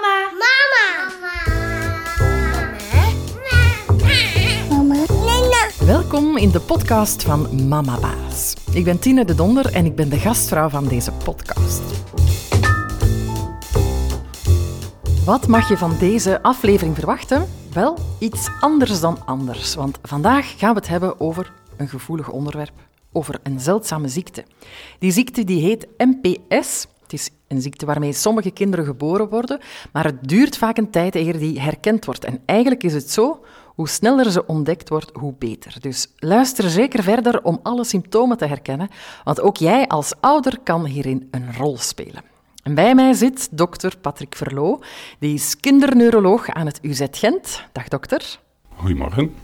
Mama. Mama. Mama. Mama. Welkom in de podcast van Mama Baas. Ik ben Tine de Donder en ik ben de gastvrouw van deze podcast. Wat mag je van deze aflevering verwachten? Wel, iets anders dan anders, want vandaag gaan we het hebben over een gevoelig onderwerp, over een zeldzame ziekte. Die ziekte die heet MPS. Het is een ziekte waarmee sommige kinderen geboren worden, maar het duurt vaak een tijd eer die herkend wordt. En eigenlijk is het zo, hoe sneller ze ontdekt wordt, hoe beter. Dus luister zeker verder om alle symptomen te herkennen, want ook jij als ouder kan hierin een rol spelen. En bij mij zit dokter Patrick Verloo, die is kinderneuroloog aan het UZ Gent. Dag dokter. Goedemorgen.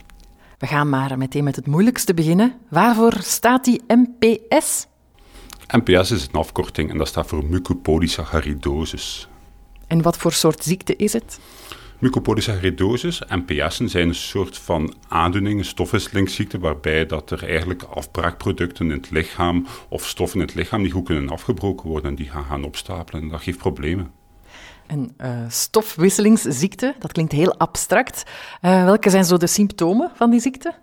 We gaan maar meteen met het moeilijkste beginnen. Waarvoor staat die MPS? MPS is een afkorting en dat staat voor mucopolysaccharidosis. En wat voor soort ziekte is het? Mucopolysaccharidosis, MPS'en, zijn een soort van aandoening, een stofwisselingsziekte, waarbij dat er eigenlijk afbraakproducten in het lichaam of stoffen in het lichaam die goed kunnen afgebroken worden en die gaan gaan opstapelen. En dat geeft problemen. Een uh, stofwisselingsziekte, dat klinkt heel abstract. Uh, welke zijn zo de symptomen van die ziekte?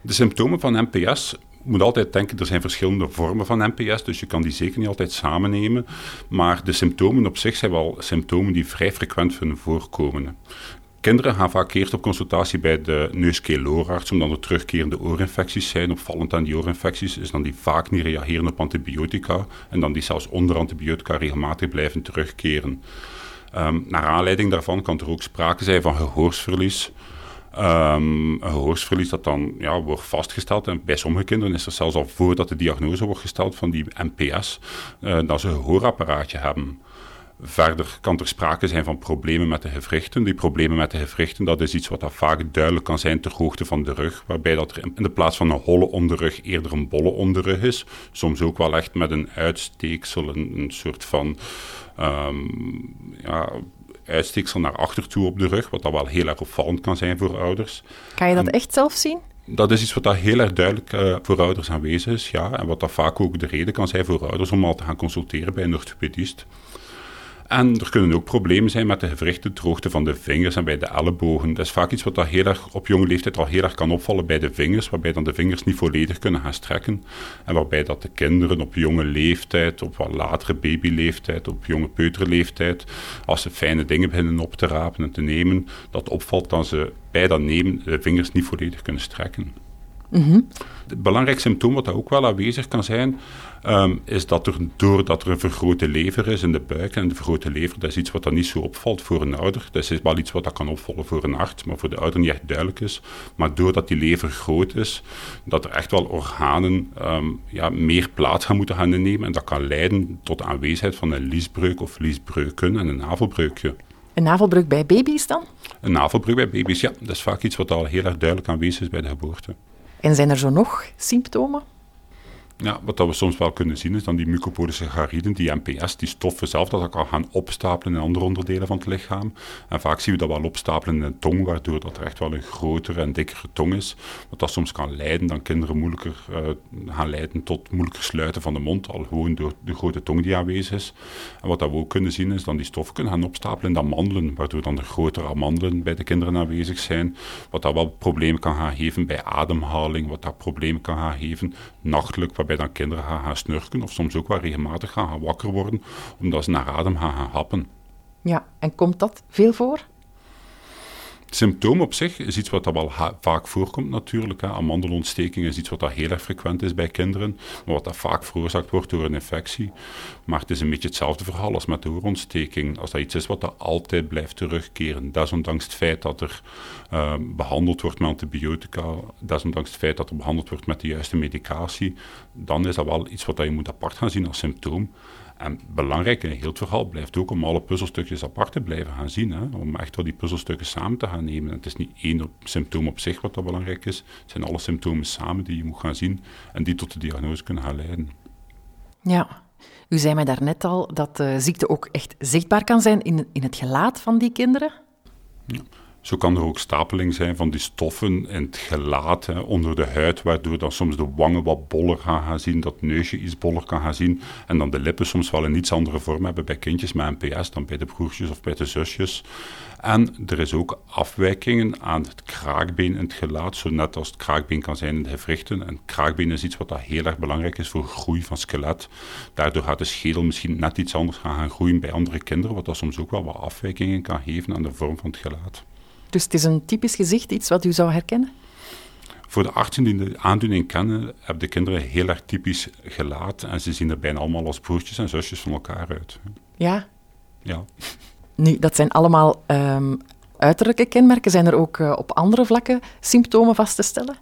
De symptomen van MPS moet altijd denken, er zijn verschillende vormen van NPS, dus je kan die zeker niet altijd samennemen. Maar de symptomen op zich zijn wel symptomen die vrij frequent kunnen voorkomen. Kinderen gaan vaak eerst op consultatie bij de neuskeelooraarts, omdat er terugkerende oorinfecties zijn. Opvallend aan die oorinfecties is dan die vaak niet reageren op antibiotica en dan die zelfs onder antibiotica regelmatig blijven terugkeren. Um, naar aanleiding daarvan kan er ook sprake zijn van gehoorsverlies. Um, een gehoorsverlies dat dan ja, wordt vastgesteld. En bij sommige kinderen is er zelfs al voordat de diagnose wordt gesteld van die MPS, uh, dat ze een gehoorapparaatje hebben. Verder kan er sprake zijn van problemen met de gewrichten. Die problemen met de gewrichten, dat is iets wat dat vaak duidelijk kan zijn ter hoogte van de rug, waarbij dat er in de plaats van een holle onderrug eerder een bolle onderrug is. Soms ook wel echt met een uitsteeksel, een, soort van um, ja, uitsteeksel naar achter toe op de rug, wat dat wel heel erg opvallend kan zijn voor ouders. Kan je dat en, echt zelf zien? Dat is iets wat dat heel erg duidelijk uh, voor ouders aanwezig is, ja. En wat dat vaak ook de reden kan zijn voor ouders om al te gaan consulteren bij een orthopedist. En er kunnen ook problemen zijn met de gewrichten, droogte van de vingers en bij de ellebogen. Dat is vaak iets wat dat heel erg op jonge leeftijd al heel erg kan opvallen bij de vingers, waarbij dan de vingers niet volledig kunnen gaan strekken. En waarbij dat de kinderen op jonge leeftijd, op wat latere babyleeftijd, op jonge peuterleeftijd, als ze fijne dingen beginnen op te rapen en te nemen, dat opvalt dat ze bij dat nemen de vingers niet volledig kunnen strekken. Mm -hmm. Het belangrijk symptoom wat ook wel aanwezig kan zijn, um, is dat er doordat er een vergrote lever is in de buik, en de vergrote lever, dat is iets wat dan niet zo opvalt voor een ouder. Dat is wel iets wat dat kan opvallen voor een arts, maar voor de ouder niet echt duidelijk is. Maar doordat die lever groot is, dat er echt wel organen um, ja, meer plaats gaan moeten gaan innemen. En dat kan leiden tot aanwezigheid van een liesbreuk of liesbreuken en een navelbreukje. Een navelbreuk bij baby's dan? Een navelbreuk bij baby's, ja. Dat is vaak iets wat al heel erg duidelijk aanwezig is bij de geboorte. En zijn er zo nog symptomen? Ja, wat dat we soms wel kunnen zien is dan die mucopolysachariden, die MPS, die stoffen zelf, dat kan gaan opstapelen in andere onderdelen van het lichaam. En vaak zien we dat wel opstapelen in de tong, waardoor dat er echt wel een grotere en dikkere tong is. Wat dat soms kan leiden, dan kinderen moeilijker uh, gaan leiden tot moeilijker sluiten van de mond, al gewoon door de grote tong die aanwezig is. En wat dat we ook kunnen zien is dan die stoffen kunnen gaan opstapelen in de amandelen, waardoor dan de grotere amandelen bij de kinderen aanwezig zijn. Wat dat wel problemen kan gaan geven bij ademhaling, wat dat problemen kan gaan geven nachtelijk, waarbij dan kinderen gaan, snurken of soms ook wel regelmatig gaan, gaan wakker worden, omdat ze naar adem gaan, gaan happen. Ja, en komt dat veel voor? Symptoom op zich is iets wat dat wel vaak voorkomt natuurlijk. Hè. Amandelontsteking is iets wat dat heel erg frequent is bij kinderen, maar wat dat vaak veroorzaakt wordt door een infectie. Maar het is een beetje hetzelfde verhaal als met de oorontsteking. Als dat iets is wat dat altijd blijft terugkeren, desondanks het feit dat er uh, behandeld wordt met antibiotica, desondanks het feit dat er behandeld wordt met de juiste medicatie, dan is dat wel iets wat dat je moet apart gaan zien als symptoom. En belangrijk in heel het verhaal blijft ook om alle puzzelstukjes apart te blijven gaan zien. Hè? Om echt wel die puzzelstukjes samen te gaan nemen. het is niet één symptoom op zich wat dat belangrijk is. Het zijn alle symptomen samen die je moet gaan zien en die tot de diagnose kunnen gaan leiden. Ja, u zei mij daarnet al dat de ziekte ook echt zichtbaar kan zijn in, in het gelaat van die kinderen. Ja. Zo kan er ook stapeling zijn van die stoffen in het gelaat, onder de huid, waardoor dan soms de wangen wat boller gaan, gaan zien, dat neusje iets boller kan gaan zien, en dan de lippen soms wel een iets andere vorm hebben bij kindjes met NPS dan bij de broertjes of bij de zusjes. En er is ook afwijkingen aan het kraakbeen in het gelaat, zo net als het kraakbeen kan zijn in de gewrichten. En kraakbeen is iets wat heel erg belangrijk is voor groei van skelet. Daardoor gaat de schedel misschien net iets anders gaan, gaan groeien bij andere kinderen, wat dat soms ook wel wat afwijkingen kan geven aan de vorm van het gelaat. Dus het is een typisch gezicht, iets wat u zou herkennen? Voor de artsen die de aandoening kennen, hebben de kinderen heel erg typisch gelaat. En ze zien er bijna allemaal als broertjes en zusjes van elkaar uit. Ja. Ja. Nu, dat zijn allemaal um, uiterlijke kenmerken. Zijn er ook uh, op andere vlakken symptomen vast te stellen?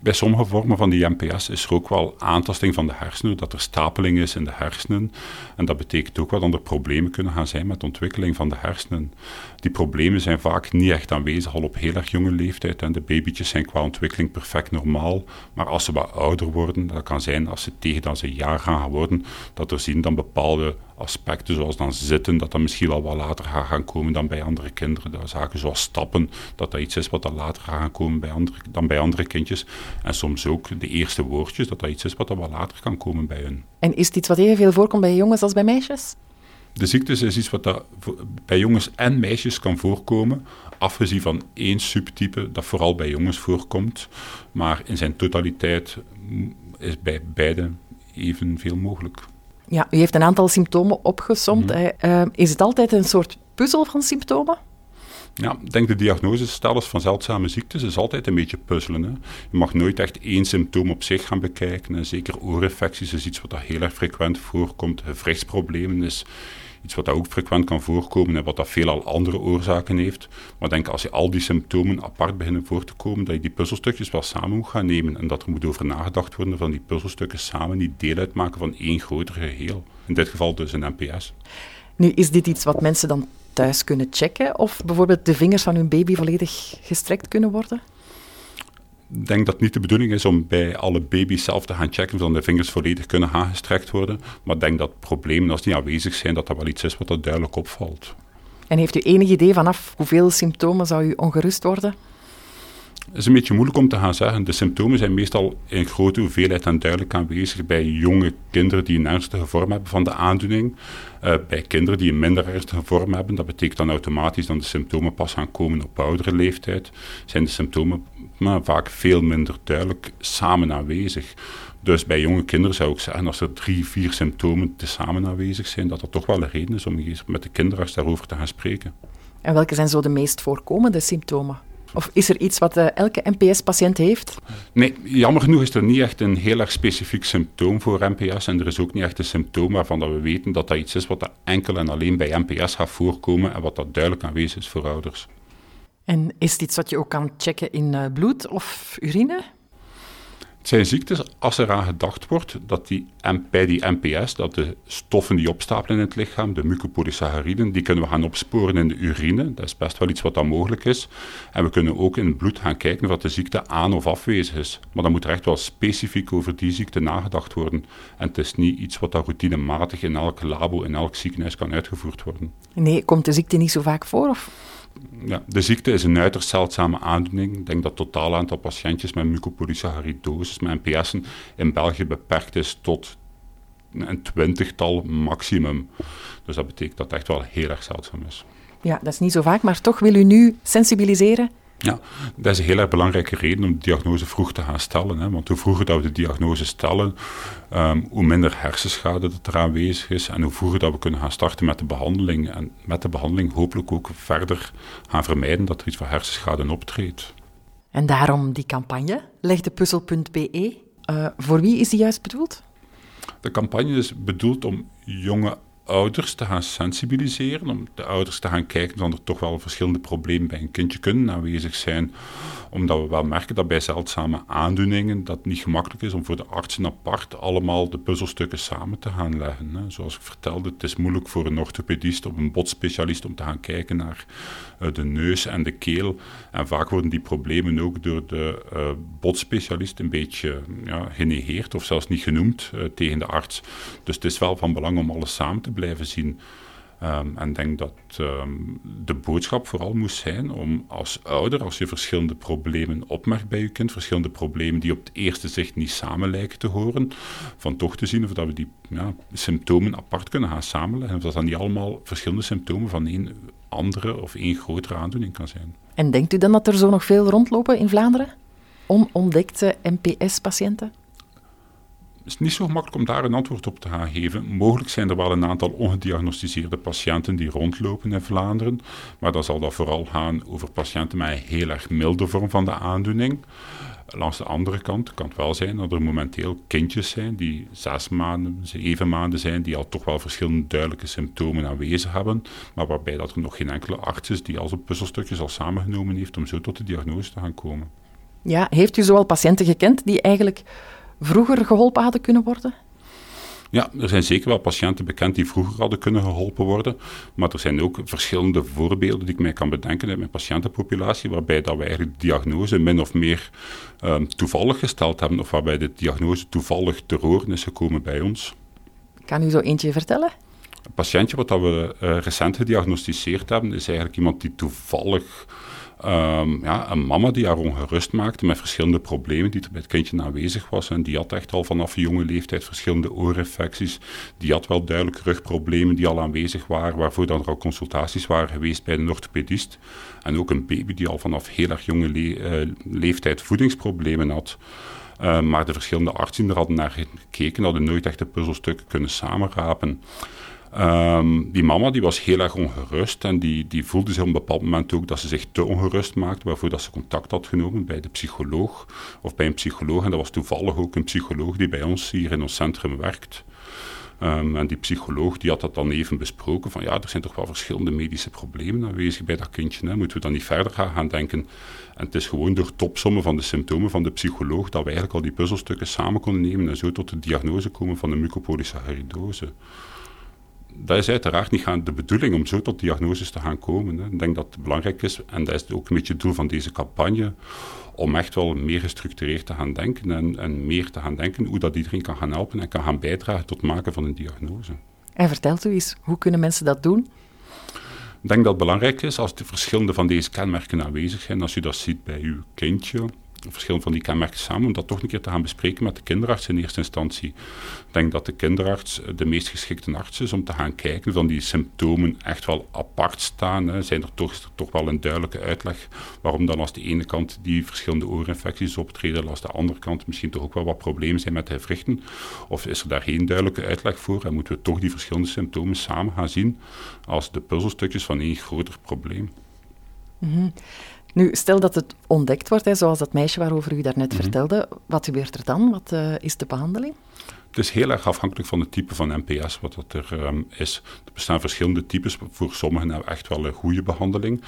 Bij sommige vormen van die MPS is er ook wel aantasting van de hersenen, dat er stapeling is in de hersenen. En dat betekent ook wel dat er problemen kunnen gaan zijn met de ontwikkeling van de hersenen. Die problemen zijn vaak niet echt aanwezig al op heel erg jonge leeftijd. En de babytjes zijn qua ontwikkeling perfect normaal. Maar als ze wat ouder worden, dat kan zijn als ze tegen dan ze een jaar gaan worden, dat er zien dan bepaalde aspecten zoals dan zitten, dat dat misschien al wat later gaat gaan komen dan bij andere kinderen. Dat zaken zoals stappen, dat dat iets is wat dan later gaat gaan komen bij andere, dan bij andere kindjes. En soms ook de eerste woordjes, dat dat iets is wat dan wat later kan komen bij hun. En is het iets wat evenveel voorkomt bij jongens als bij meisjes? De ziektes is iets wat dat bij jongens en meisjes kan voorkomen, afgezien van één subtype dat vooral bij jongens voorkomt. Maar in zijn totaliteit is bij beide evenveel mogelijk. Ja, u heeft een aantal symptomen opgesomd. Mm is het altijd een soort puzzel van symptomen? Ja, ik denk de diagnosestellen van zeldzame ziektes is altijd een beetje puzzelen. Hè. Je mag nooit echt één symptoom op zich gaan bekijken. En zeker oorinfecties is iets wat dat heel erg frequent voorkomt. Gewrichtsproblemen is iets wat ook frequent kan voorkomen en wat dat veelal andere oorzaken heeft. Maar denk als je al die symptomen apart beginnen voor te komen, dat je die puzzelstukjes wel samen moet gaan nemen en dat er moet over nagedacht worden van die puzzelstukken samen die deel uitmaken van één groter geheel. In dit geval dus een NPS. Nu, is dit iets wat mensen dan thuis kunnen checken of bijvoorbeeld de vingers van hun baby volledig gestrekt kunnen worden? Denk dat het niet de bedoeling is om bij alle baby's zelf te gaan checken of de vingers volledig kunnen gaan gestrekt worden. Maar ik denk dat problemen, als die aanwezig zijn, dat dat wel iets is wat er duidelijk opvalt. En heeft u enig idee vanaf hoeveel symptomen zou u ongerust worden? Is een beetje moeilijk om te gaan zeggen. De symptomen zijn meestal in grote hoeveelheid en duidelijk aanwezig bij jonge kinderen die een ernstige vorm hebben van de aandoening. Uh, bij kinderen die een minder ernstige vorm hebben, dat betekent dan automatisch dat de symptomen pas gaan komen op oudere leeftijd, zijn de symptomen maar vaak veel minder duidelijk samen aanwezig. Dus bij jonge kinderen zou ik zeggen, als er drie, vier symptomen tezamen aanwezig zijn, dat dat toch wel een reden is om met de kinderarts daarover te gaan spreken. En welke zijn zo de meest voorkomende symptomen? Of is er iets wat uh, elke NPS-patiënt heeft? Nee, jammer genoeg is er niet echt een heel erg specifiek symptoom voor NPS. En er is ook niet echt een symptoom waarvan dat we weten dat dat iets is wat dat enkel en alleen bij NPS gaat voorkomen en wat dat duidelijk aanwezig is voor ouders. En is het iets wat je ook kan checken in uh, bloed of urine? Het zijn ziektes, als er aan gedacht wordt, dat die, bij die NPS, dat de stoffen die opstapelen in het lichaam, de mucopolysacchariden, die kunnen we gaan opsporen in de urine. Dat is best wel iets wat dan mogelijk is. En we kunnen ook in het bloed gaan kijken of de ziekte aan of afwezig is. Maar dan moet er echt wel specifiek over die ziekte nagedacht worden. En het is niet iets wat dan routinematig in elk labo, in elk ziekenhuis kan uitgevoerd worden. Nee, komt de ziekte niet zo vaak voor? Of? Ja, de ziekte is een uiterst zeldzame aandoening. Ik denk dat het totaal aantal patiëntjes met mucopolysaccharidosis, met NPS'en, in België beperkt is tot een twintigtal maximum. Dus dat betekent dat het echt wel heel erg zeldzaam is. Ja, dat is niet zo vaak, maar toch wil u nu sensibiliseren ja, dat is een heel erg belangrijke reden om de diagnose vroeg te gaan stellen. Hè. Want hoe vroeger dat we de diagnose stellen, um, hoe minder hersenschade dat er aanwezig is en hoe vroeger dat we kunnen gaan starten met de behandeling. En met de behandeling hopelijk ook verder gaan vermijden dat er iets van hersenschade optreedt. En daarom die campagne, legdepuzzel.be. Uh, voor wie is die juist bedoeld? De campagne is bedoeld om jonge ouders te gaan sensibiliseren, om de ouders te gaan kijken dat er toch wel verschillende problemen bij een kindje kunnen aanwezig zijn omdat we wel merken dat bij zeldzame aandoeningen dat niet gemakkelijk is om voor de artsen apart allemaal de puzzelstukken samen te gaan leggen. Zoals ik vertelde, het is moeilijk voor een orthopedist of een botspecialist om te gaan kijken naar uh, de neus en de keel. En vaak worden die problemen ook door de uh, botspecialist een beetje ja, genegeerd of zelfs niet genoemd uh, tegen de arts. Dus het is wel van belang om alles samen te blijven zien. Um, en denk dat um, de boodschap vooral moest zijn om als ouder, als je verschillende problemen opmerkt bij je kind, verschillende problemen die op het eerste zicht niet samen lijken te horen, van toch te zien of dat we die ja, symptomen apart kunnen gaan samenleggen. Of dat dan niet allemaal verschillende symptomen van één andere of één grotere aandoening kan zijn. En denkt u dan dat er zo nog veel rondlopen in Vlaanderen? Onontdekte NPS-patiënten? Het is niet zo gemakkelijk om daar een antwoord op te gaan geven. Mogelijk zijn er wel een aantal ongediagnosticeerde patiënten die rondlopen in Vlaanderen, maar dan zal dat vooral gaan over patiënten met een heel erg milde vorm van de aandoening. Langs de andere kant kan het wel zijn dat er momenteel kindjes zijn die zes maanden, zeven maanden zijn, die al toch wel verschillende duidelijke symptomen aanwezig hebben, maar waarbij dat er nog geen enkele arts is die al zijn puzzelstukjes al samengenomen heeft om zo tot de diagnose te gaan komen. Ja, heeft u zoal patiënten gekend die eigenlijk vroeger geholpen hadden kunnen worden? Ja, er zijn zeker wel patiënten bekend die vroeger hadden kunnen geholpen worden. Maar er zijn ook verschillende voorbeelden die ik mij kan bedenken uit mijn patiëntenpopulatie, waarbij dat we eigenlijk de diagnose min of meer um, toevallig gesteld hebben, of waarbij de diagnose toevallig te horen is gekomen bij ons. Kan u zo eentje vertellen? Een patiëntje wat we uh, recent gediagnosticeerd hebben, is eigenlijk iemand die toevallig Um, ja, een mama die haar ongerust maakte met verschillende problemen die er bij het kindje aanwezig was. En die had echt al vanaf jonge leeftijd verschillende oorinfecties. Die had wel duidelijk rugproblemen die al aanwezig waren, waarvoor dan er al consultaties waren geweest bij een orthopedist. En ook een baby die al vanaf heel erg jonge le uh, leeftijd voedingsproblemen had. Uh, maar de verschillende artsen er hadden naar gekeken, hadden nooit echt de puzzelstukken kunnen samenrapen. Um, die mama die was heel erg ongerust en die, die voelde zich op een bepaald moment ook dat ze zich te ongerust maakte, waarvoor dat ze contact had genomen bij de psycholoog of bij een psycholoog. En dat was toevallig ook een psycholoog die bij ons hier in ons centrum werkt. Um, en die psycholoog die had dat dan even besproken van ja, er zijn toch wel verschillende medische problemen aanwezig bij dat kindje. Hè. Moeten we dan niet verder gaan, gaan denken? En het is gewoon door topsommen van de symptomen van de psycholoog dat we eigenlijk al die puzzelstukken samen konden nemen en zo tot de diagnose komen van de mucopolysaccharidose dat is uiteraard niet gaan de bedoeling om zo tot diagnoses te gaan komen. Hè. Ik denk dat het belangrijk is, en dat is ook een beetje het doel van deze campagne, om echt wel meer gestructureerd te gaan denken en, en meer te gaan denken hoe dat iedereen kan gaan helpen en kan gaan bijdragen tot het maken van een diagnose. En vertelt u eens, hoe kunnen mensen dat doen? Ik denk dat het belangrijk is als de verschillende van deze kenmerken aanwezig zijn, als je dat ziet bij uw kindje, verschillende van die kenmerken samen, om dat toch een keer te gaan bespreken met de kinderarts in eerste instantie. Ik denk dat de kinderarts de meest geschikte arts is om te gaan kijken of die symptomen echt wel apart staan. Hè. Zijn er toch, toch wel een duidelijke uitleg waarom dan als de ene kant die verschillende oorinfecties optreden, als de andere kant misschien toch ook wel wat problemen zijn met de gewrichten? Of is er daar geen duidelijke uitleg voor en moeten we toch die verschillende symptomen samen gaan zien als de puzzelstukjes van één groter probleem? -hmm. Nu, stel dat het ontdekt wordt, hè, zoals dat meisje waarover u daarnet mm vertelde, wat gebeurt er dan? Wat uh, is de behandeling? Het is heel erg afhankelijk van het type van NPS wat dat er um, is. Er bestaan verschillende types. Voor sommigen hebben we echt wel een goede behandeling.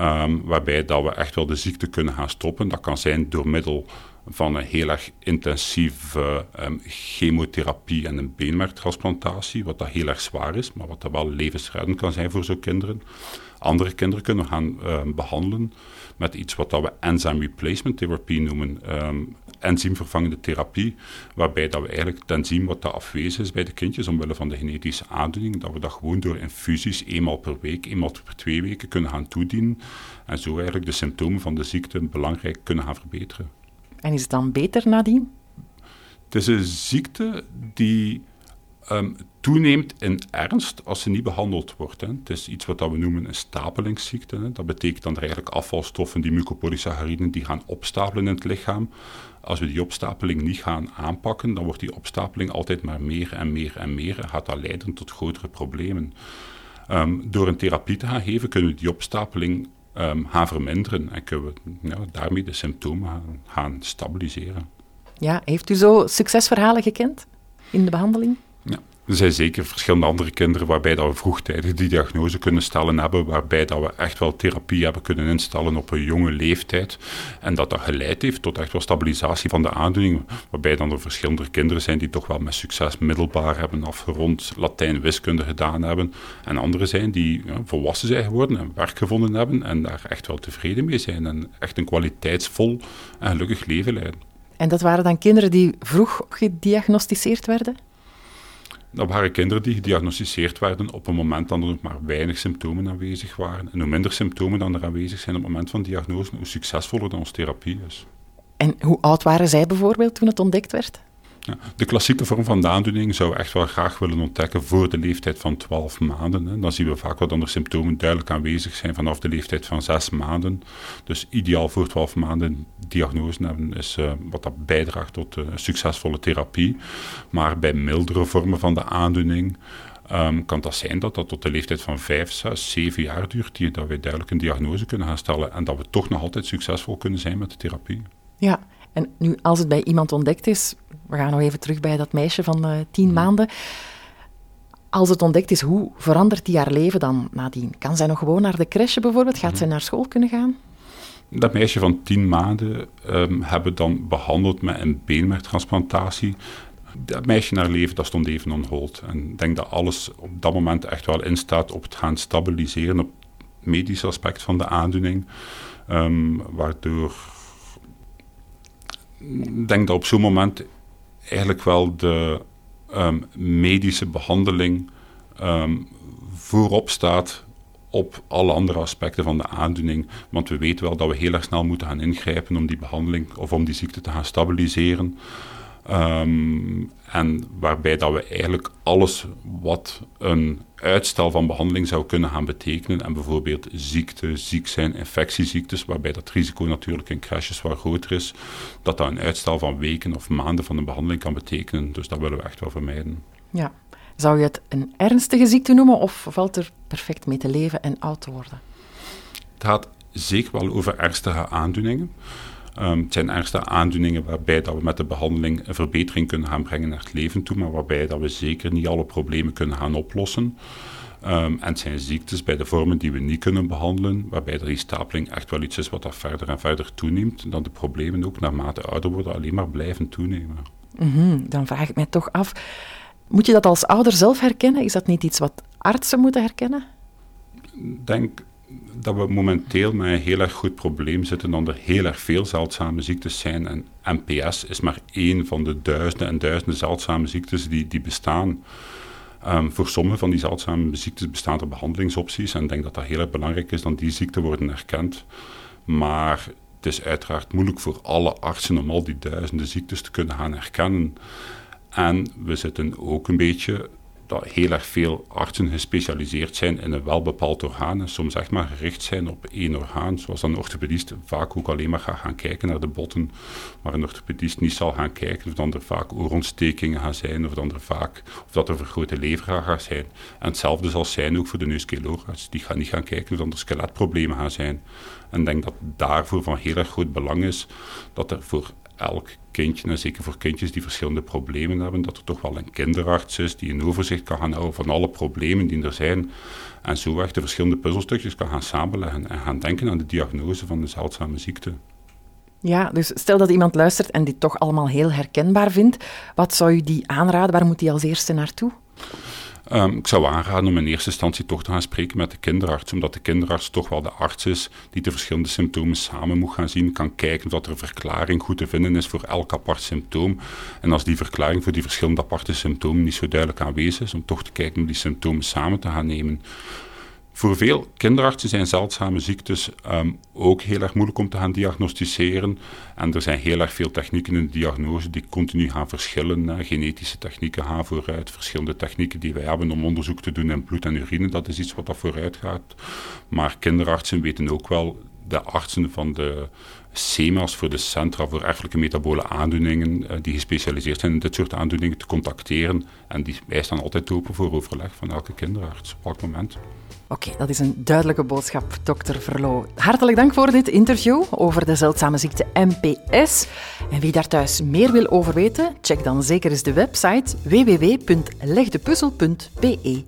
Um, waarbij dat we echt wel de ziekte kunnen gaan stoppen. Dat kan zijn door middel van een heel erg intensieve um, chemotherapie en een beenmerktransplantatie, wat dat heel erg zwaar is, maar wat dat wel levensreddend kan zijn voor zo'n kinderen. Andere kinderen kunnen gaan um, behandelen met iets wat dat we enzyme replacement therapie noemen, um, enzymvervangende therapie, waarbij dat we eigenlijk het enzym wat dat afwezig is bij de kindjes omwille van de genetische aandoening, dat we dat gewoon door infusies eenmaal per week, eenmaal per twee weken kunnen gaan toedienen en zo eigenlijk de symptomen van de ziekte belangrijk kunnen gaan verbeteren. En is het dan beter nadien? Het is een ziekte die um, toeneemt in ernst als ze niet behandeld wordt. Hè. Het is iets wat we noemen een stapelingsziekte. Hè. Dat betekent er eigenlijk afvalstoffen, die mucopolysacchariden, die gaan opstapelen in het lichaam. Als we die opstapeling niet gaan aanpakken, dan wordt die opstapeling altijd maar meer en meer en meer en gaat dat leiden tot grotere problemen. Um, door een therapie te gaan geven, kunnen we die opstapeling um, gaan verminderen en kunnen we ja, daarmee de symptomen gaan, gaan stabiliseren. Ja, heeft u zo succesverhalen gekend in de behandeling? Ja. Er zijn zeker verschillende andere kinderen waarbij dat we vroegtijdig die diagnose kunnen stellen hebben, waarbij dat we echt wel therapie hebben kunnen instellen op een jonge leeftijd. En dat dat geleid heeft tot echt wel stabilisatie van de aandoening, waarbij dan er verschillende kinderen zijn die toch wel met succes middelbaar hebben afgerond, Latijn wiskunde gedaan hebben. En anderen zijn die volwassen zijn geworden en werk gevonden hebben en daar echt wel tevreden mee zijn en echt een kwaliteitsvol en gelukkig leven leiden. En dat waren dan kinderen die vroeg gediagnosticeerd werden? Dat waren kinderen die gediagnosticeerd werden op een moment dat er nog maar weinig symptomen aanwezig waren. En hoe minder symptomen dan er aanwezig zijn op het moment van diagnose, hoe succesvoller dan onze therapie is. En hoe oud waren zij bijvoorbeeld toen het ontdekt werd? Ja, de klassieke vorm van de aandoening zou echt wel graag willen ontdekken voor de leeftijd van 12 maanden. Hè. Dan zien we vaak wat andere symptomen duidelijk aanwezig zijn vanaf de leeftijd van 6 maanden. Dus ideaal voor 12 maanden diagnose hebben is uh, wat dat bijdraagt tot uh, succesvolle therapie. Maar bij mildere vormen van de aandoening um, kan dat zijn dat dat tot de leeftijd van 5, 6, 7 jaar duurt, die, dat wij duidelijk een diagnose kunnen gaan stellen en dat we toch nog altijd succesvol kunnen zijn met de therapie. Ja, en nu als het bij iemand ontdekt is, we gaan nog even terug bij dat meisje van uh, tien hmm. maanden. Als het ontdekt is, hoe verandert die haar leven dan nadien? Kan zij nog gewoon naar de crèche bijvoorbeeld? Gaat hmm. zij naar school kunnen gaan? Dat meisje van tien maanden um, hebben dan behandeld met een beenmergtransplantatie. Dat meisje naar leven, dat stond even on hold. En ik denk dat alles op dat moment echt wel instaat op het gaan stabiliseren, op het medische aspect van de aandoening. Um, waardoor denk dat op zo'n moment eigenlijk wel de um, medische behandeling um, voorop staat op alle andere aspecten van de aandoening. Want we weten wel dat we heel erg snel moeten gaan ingrijpen om die behandeling of om die ziekte te gaan stabiliseren. Um, en waarbij dat we eigenlijk alles wat een uitstel van behandeling zou kunnen gaan betekenen, en bijvoorbeeld ziekte, ziek zijn, infectieziektes, waarbij dat risico natuurlijk in crashes wat groter is, dat dat een uitstel van weken of maanden van een behandeling kan betekenen. Dus dat willen we echt wel vermijden. Ja. Zou je het een ernstige ziekte noemen of valt er perfect mee te leven en oud te worden? Het gaat zeker wel over ernstige aandoeningen. Um, het zijn ernstige aandoeningen waarbij dat we met de behandeling een verbetering kunnen gaan brengen naar het leven toe, maar waarbij dat we zeker niet alle problemen kunnen gaan oplossen. Um, en het zijn ziektes bij de vormen die we niet kunnen behandelen, waarbij die stapeling echt wel iets is wat dat verder en verder toeneemt, dan de problemen ook naarmate ouder worden alleen maar blijven toenemen. Mm -hmm, dan vraag ik mij toch af, moet je dat als ouder zelf herkennen? Is dat niet iets wat artsen moeten herkennen? Ik denk dat we momenteel met een heel erg goed probleem zitten dat er heel erg veel zeldzame ziektes zijn. En NPS is maar één van de duizenden en duizenden zeldzame ziektes die, die bestaan. Um, voor sommige van die zeldzame ziektes bestaan er behandelingsopties. En ik denk dat dat heel erg belangrijk is dat die ziekten worden erkend. Maar het is uiteraard moeilijk voor alle artsen om al die duizenden ziektes te kunnen gaan herkennen. En we zitten ook een beetje dat heel erg veel artsen gespecialiseerd zijn in een wel bepaald orgaan en soms echt maar gericht zijn op één orgaan, zoals een orthopedist vaak ook alleen maar gaat gaan kijken naar de botten, maar een orthopedist niet zal gaan kijken of dan er vaak oorontstekingen gaan zijn, of dan er vaak, of dat er vergrote lever gaat zijn. En hetzelfde zal zijn ook voor de neuskeeloogarts, die gaan niet gaan kijken of dan er skeletproblemen gaan zijn. En ik denk dat daarvoor van heel erg groot belang is dat er voor elk kindje, en zeker voor kindjes die verschillende problemen hebben, dat er toch wel een kinderarts is die een overzicht kan gaan houden van alle problemen die er zijn. En zo echt de verschillende puzzelstukjes kan gaan samenleggen en gaan denken aan de diagnose van de zeldzame ziekte. Ja, dus stel dat iemand luistert en dit toch allemaal heel herkenbaar vindt, wat zou u die aanraden? Waar moet hij als eerste naartoe? Um, ik zou aanraden om in eerste instantie toch te gaan spreken met de kinderarts, omdat de kinderarts toch wel de arts is die de verschillende symptomen samen moet gaan zien, kan kijken of er een verklaring goed te vinden is voor elk apart symptoom. En als die verklaring voor die verschillende aparte symptomen niet zo duidelijk aanwezig is, om toch te kijken hoe die symptomen samen te gaan nemen. Voor veel kinderartsen zijn zeldzame ziektes um, ook heel erg moeilijk om te gaan diagnosticeren. En er zijn heel erg veel technieken in de diagnose die continu gaan verschillen. Genetische technieken gaan vooruit, verschillende technieken die wij hebben om onderzoek te doen in bloed en urine, dat is iets wat dat vooruit gaat. Maar kinderartsen weten ook wel, de artsen van de CEMA's voor de Centra voor Erfelijke Metabole Aandoeningen, eh, die gespecialiseerd zijn in dit soort aandoeningen, te contacteren. En die, wij staan altijd open voor overleg van elke kinderarts op elk moment. Oké, dat is een duidelijke boodschap, dokter Verloo. Hartelijk dank voor dit interview over de zeldzame ziekte MPS. En wie daar thuis meer wil over weten, check dan zeker eens de website www.legdepuzzel.be.